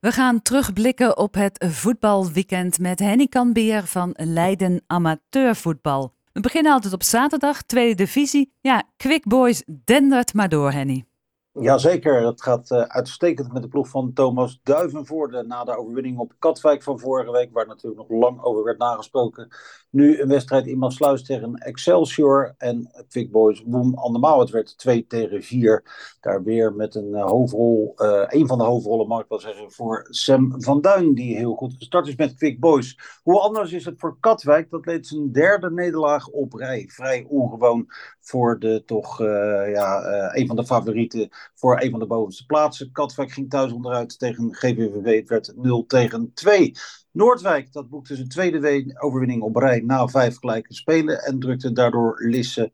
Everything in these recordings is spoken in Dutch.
We gaan terugblikken op het voetbalweekend met Henny Kanbeer van Leiden Amateurvoetbal. We beginnen altijd op zaterdag, tweede divisie. Ja, Quick Boys dendert maar door, Henny. Jazeker, het gaat uh, uitstekend met de ploeg van Thomas Duivenvoorde na de overwinning op Katwijk van vorige week, waar natuurlijk nog lang over werd nagesproken. Nu een wedstrijd in Maasluis tegen Excelsior en Quick Boys Boom andermaal. Het werd 2 tegen 4. Daar weer met een uh, hoofdrol, uh, een van de hoofdrollen mag ik wel zeggen, voor Sam van Duin, die heel goed gestart is met Quick Boys. Hoe anders is het voor Katwijk? Dat leed zijn derde nederlaag op rij. Vrij ongewoon voor de toch ja, een van de favorieten voor een van de bovenste plaatsen. Katwijk ging thuis onderuit tegen GVVV. Het werd 0 tegen 2. Noordwijk, dat boekte zijn tweede overwinning op rij na vijf gelijke spelen. En drukte daardoor Lisse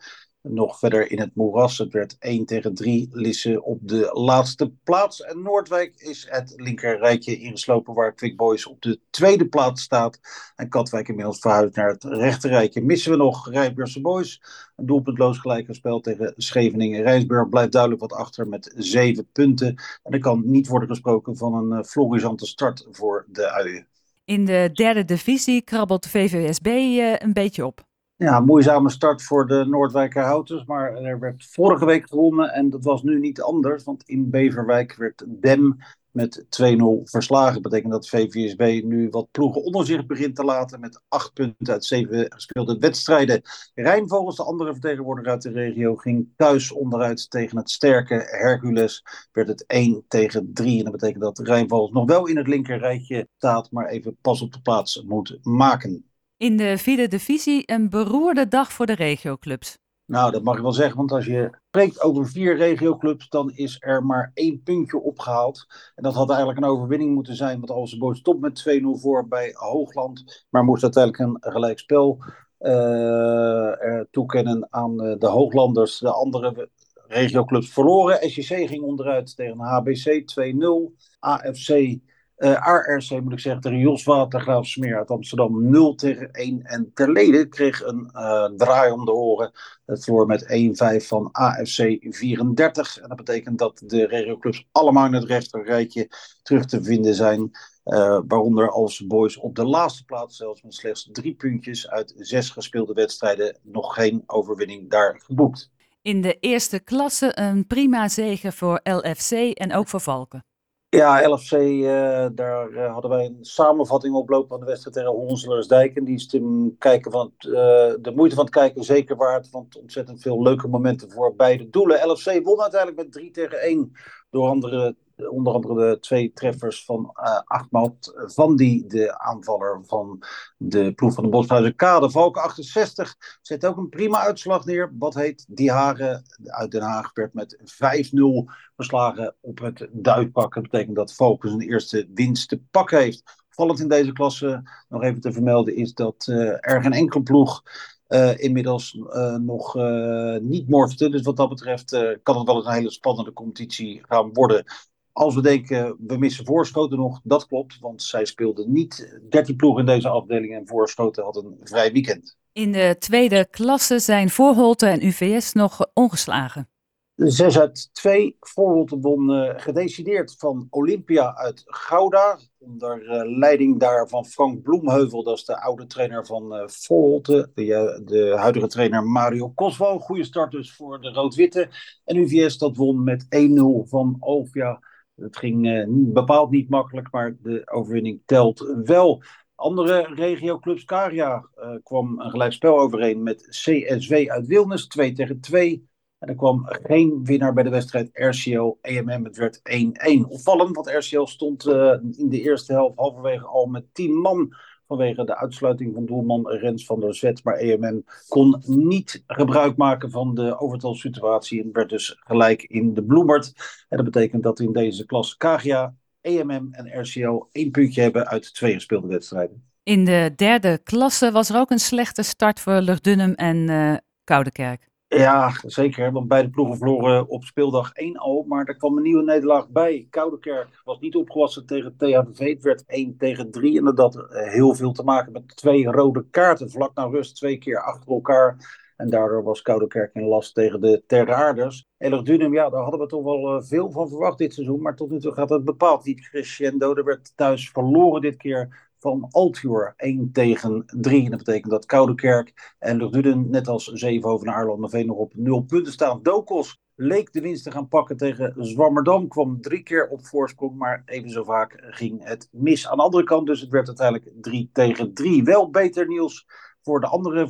nog verder in het moeras. Het werd 1 tegen 3 Lisse op de laatste plaats. En Noordwijk is het linkerrijtje ingeslopen waar Quick Boys op de tweede plaats staat. En Katwijk inmiddels verhuisd naar het rechterrijtje. Missen we nog Rijsburgse Boys. Een doelpuntloos gelijke spel tegen Scheveningen. Rijsburg blijft duidelijk wat achter met zeven punten. En er kan niet worden gesproken van een uh, florisante start voor de uien. In de derde divisie krabbelt VVSB uh, een beetje op. Ja, moeizame start voor de Noordwijker Houters, maar er werd vorige week gewonnen en dat was nu niet anders, want in Beverwijk werd Dem met 2-0 verslagen. Dat betekent dat VVSB nu wat ploegen onder zich begint te laten met acht punten uit zeven gespeelde wedstrijden. Rijnvogels, de andere vertegenwoordiger uit de regio, ging thuis onderuit tegen het sterke Hercules. Werd het 1 tegen 3 en dat betekent dat Rijnvogels nog wel in het linkerrijtje staat, maar even pas op de plaats moet maken. In de vierde divisie een beroerde dag voor de regioclubs. Nou, dat mag ik wel zeggen, want als je spreekt over vier regioclubs, dan is er maar één puntje opgehaald. En dat had eigenlijk een overwinning moeten zijn, want Alzenboot stopt met 2-0 voor bij Hoogland, maar moest uiteindelijk een gelijkspel uh, toekennen aan uh, de Hooglanders. De andere regioclubs verloren. SJC ging onderuit tegen HBC 2-0. AFC uh, ARC moet ik zeggen tegen Jos Watergraaf Smeer uit Amsterdam 0 tegen 1. En Terlede kreeg een uh, draai om de oren. Het verloor met 1-5 van AFC 34. En dat betekent dat de regioclubs allemaal in het rechterrijtje terug te vinden zijn. Uh, waaronder als Boys op de laatste plaats, zelfs met slechts drie puntjes uit zes gespeelde wedstrijden, nog geen overwinning daar geboekt. In de eerste klasse een prima zege voor LFC en ook voor Valken. Ja, LFC, uh, daar uh, hadden wij een samenvatting oplopen van de wedstrijd tegen Honselersdijk. En die is te kijken van uh, de moeite van het kijken zeker waard. Want ontzettend veel leuke momenten voor beide doelen. LFC won uiteindelijk met 3 tegen 1 door andere onder andere de twee treffers van uh, Ahmad van die, de aanvaller van de ploeg van de Boshuizen Kade. Valken 68 zet ook een prima uitslag neer. Wat heet Die Haren uit Den Haag werd met 5-0 verslagen op het Duikpak. Dat betekent dat Valken zijn eerste winst te pakken heeft. Vallend in deze klasse nog even te vermelden is dat uh, er geen enkele ploeg uh, inmiddels nog niet morfte. Dus wat dat betreft kan het wel eens een hele spannende competitie gaan worden. Als we denken, we missen Voorschoten nog, dat klopt. Want zij speelden niet 13 ploegen in deze afdeling en Voorschoten had een vrij weekend. In de tweede klasse zijn Voorholte en UVS nog ongeslagen. 6 uit 2. Voorholte won uh, gedecideerd van Olympia uit Gouda. Onder uh, leiding daar van Frank Bloemheuvel. Dat is de oude trainer van uh, Voorholte. De, de, huidige trainer Mario Koswal. Goede start dus voor de Rood-Witte. En UVS dat won met 1-0 van Olvia. Het ging uh, bepaald niet makkelijk, maar de overwinning telt wel. Andere regioclubs, Caria uh, kwam een gelijkspel overeen met CSW uit Wilnis, 2 tegen 2. En er kwam geen winnaar bij de wedstrijd RCO EMM. Het werd 1-1. Opvallend, want RCO stond uh, in de eerste helft halverwege al met 10 man vanwege de uitsluiting van doelman Rens van der Zet. Maar EMM kon niet gebruik maken van de overtalsituatie en werd dus gelijk in de bloemert. En dat betekent dat in deze klas Kagia, EMM en RCO één puntje hebben uit twee gespeelde wedstrijden. In de derde klasse was er ook een slechte start voor Lugdunum en uh, Koudekerk. Ja, zeker. Want beide ploegen verloren op speeldag 1 al. Maar er kwam een nieuwe nederlaag bij. Koudekerk was niet opgewassen tegen THV. Het werd 1 tegen 3. En dat had heel veel te maken met twee rode kaarten. Vlak na rust twee keer achter elkaar. En daardoor was Koudekerk in last tegen de Terraarders. Dunum, ja, daar hadden we toch wel veel van verwacht dit seizoen. Maar tot nu toe gaat het bepaald niet crescendo. Er werd thuis verloren dit keer van Altior 1 tegen 3. En dat betekent dat Koudekerk en Lugduden, net als Zevenhoven en Arlandeveen, nog op 0 punten staan. Dokos leek de winst te gaan pakken tegen Zwammerdam. Kwam drie keer op voorsprong, maar even zo vaak ging het mis. Aan de andere kant, dus het werd uiteindelijk 3 tegen 3. Wel beter nieuws voor de andere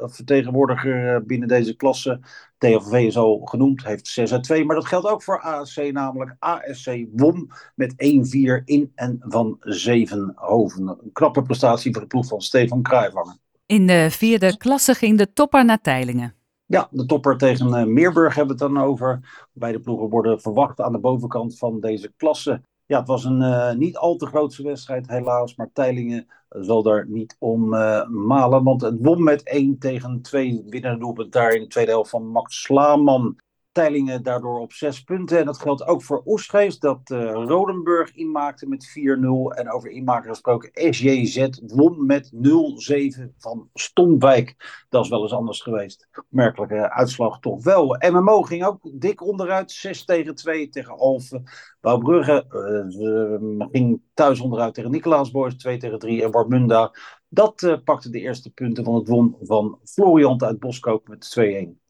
vertegenwoordiger eh, binnen deze klasse. TFV is al genoemd, heeft 6 uit 2. Maar dat geldt ook voor ASC, namelijk ASC won met 1-4 in en van Zevenhoven. Een knappe prestatie voor de ploeg van Stefan Kruijvanger. In de vierde klasse ging de topper naar Teilingen. Ja, de topper tegen uh, Meerburg hebben we het dan over. Beide ploegen worden verwacht aan de bovenkant van deze klasse. Ja, het was een uh, niet al te grootse wedstrijd helaas, maar Teilingen zal daar niet om uh, malen. Want het won met 1 tegen 2 winnende doelpunt daar in de tweede helft van Max Slaman. Teilingen daardoor op zes punten. En dat geldt ook voor Oestgeest, dat uh, Rodenburg inmaakte met 4-0. En over inmaker gesproken, SJZ won met 0-7 van Stomwijk. Dat is wel eens anders geweest. Merkelijke uitslag toch wel. MMO ging ook dik onderuit, 6 tegen 2 tegen Alphen. Bouwbrugge uh, ging thuis onderuit tegen Nicolaasboys, 2 tegen 3. En Warmunda, dat uh, pakte de eerste punten van het won van Florian uit Boskoop met 2-1.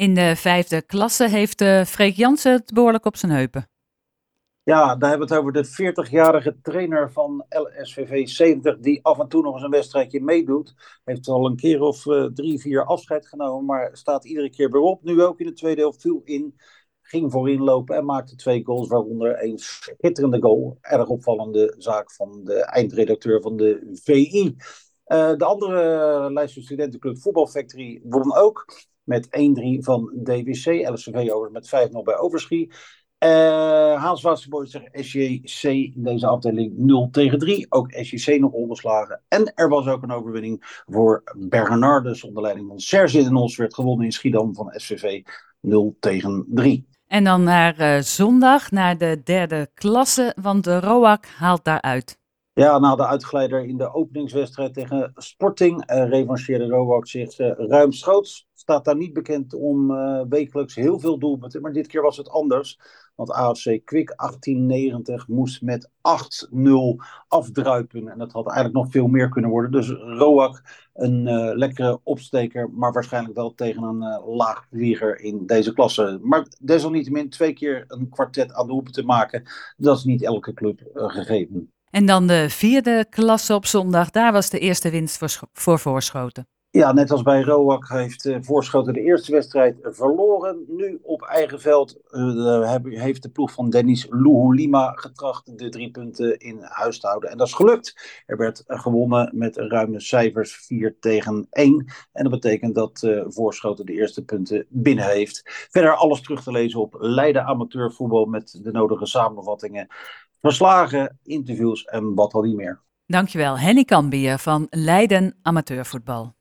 In de vijfde klasse heeft uh, Freek Jansen het behoorlijk op zijn heupen. Ja, daar hebben we het over de 40-jarige trainer van LSVV 70, die af en toe nog eens een wedstrijdje meedoet. Heeft al een keer of uh, drie, vier afscheid genomen, maar staat iedere keer weer op. Nu ook in de tweede helft viel in, ging voorin lopen en maakte twee goals, waaronder een schitterende goal. Erg opvallende zaak van de eindredacteur van de VI. Uh, de andere lijst van studentenclub Voetbal Factory won ook met 1-3 van DWC. LSV over met 5-0 bij Overschie. Uh, Haals Waterboys SJC in deze afdeling 0 tegen 3. Ook SJC nog ongeslagen. En er was ook een overwinning voor Bernardus onder leiding van Serge de Nos. Werd gewonnen in Schiedam van SVV 0 tegen 3. En dan naar uh, zondag, naar de derde klasse, want de ROAC haalt daaruit. Ja, na de uitgeleider in de openingswedstrijd tegen Sporting uh, revancheerde ROAC zich uh, ruimschoots staat daar niet bekend om uh, wekelijks heel veel doelpunten. Maar dit keer was het anders. Want AFC Quick 1890 moest met 8-0 afdruipen. En dat had eigenlijk nog veel meer kunnen worden. Dus Roak een uh, lekkere opsteker. Maar waarschijnlijk wel tegen een uh, laagvlieger in deze klasse. Maar desalniettemin twee keer een kwartet aan de te maken. Dat is niet elke club gegeven. En dan de vierde klasse op zondag. Daar was de eerste winst voor Voorschoten. Ja, net als bij Roak heeft uh, Voorschoten de eerste wedstrijd verloren. Nu op eigen veld uh, heeft de ploeg van Dennis Luhulima getracht de drie punten in huis te houden. En dat is gelukt. Er werd gewonnen met ruime cijfers 4 tegen 1. En dat betekent dat uh, Voorschoten de eerste punten binnen heeft. Verder alles terug te lezen op Leiden Amateurvoetbal met de nodige samenvattingen, verslagen, interviews en wat al niet meer. Dankjewel, Henny Kambier van Leiden Amateurvoetbal.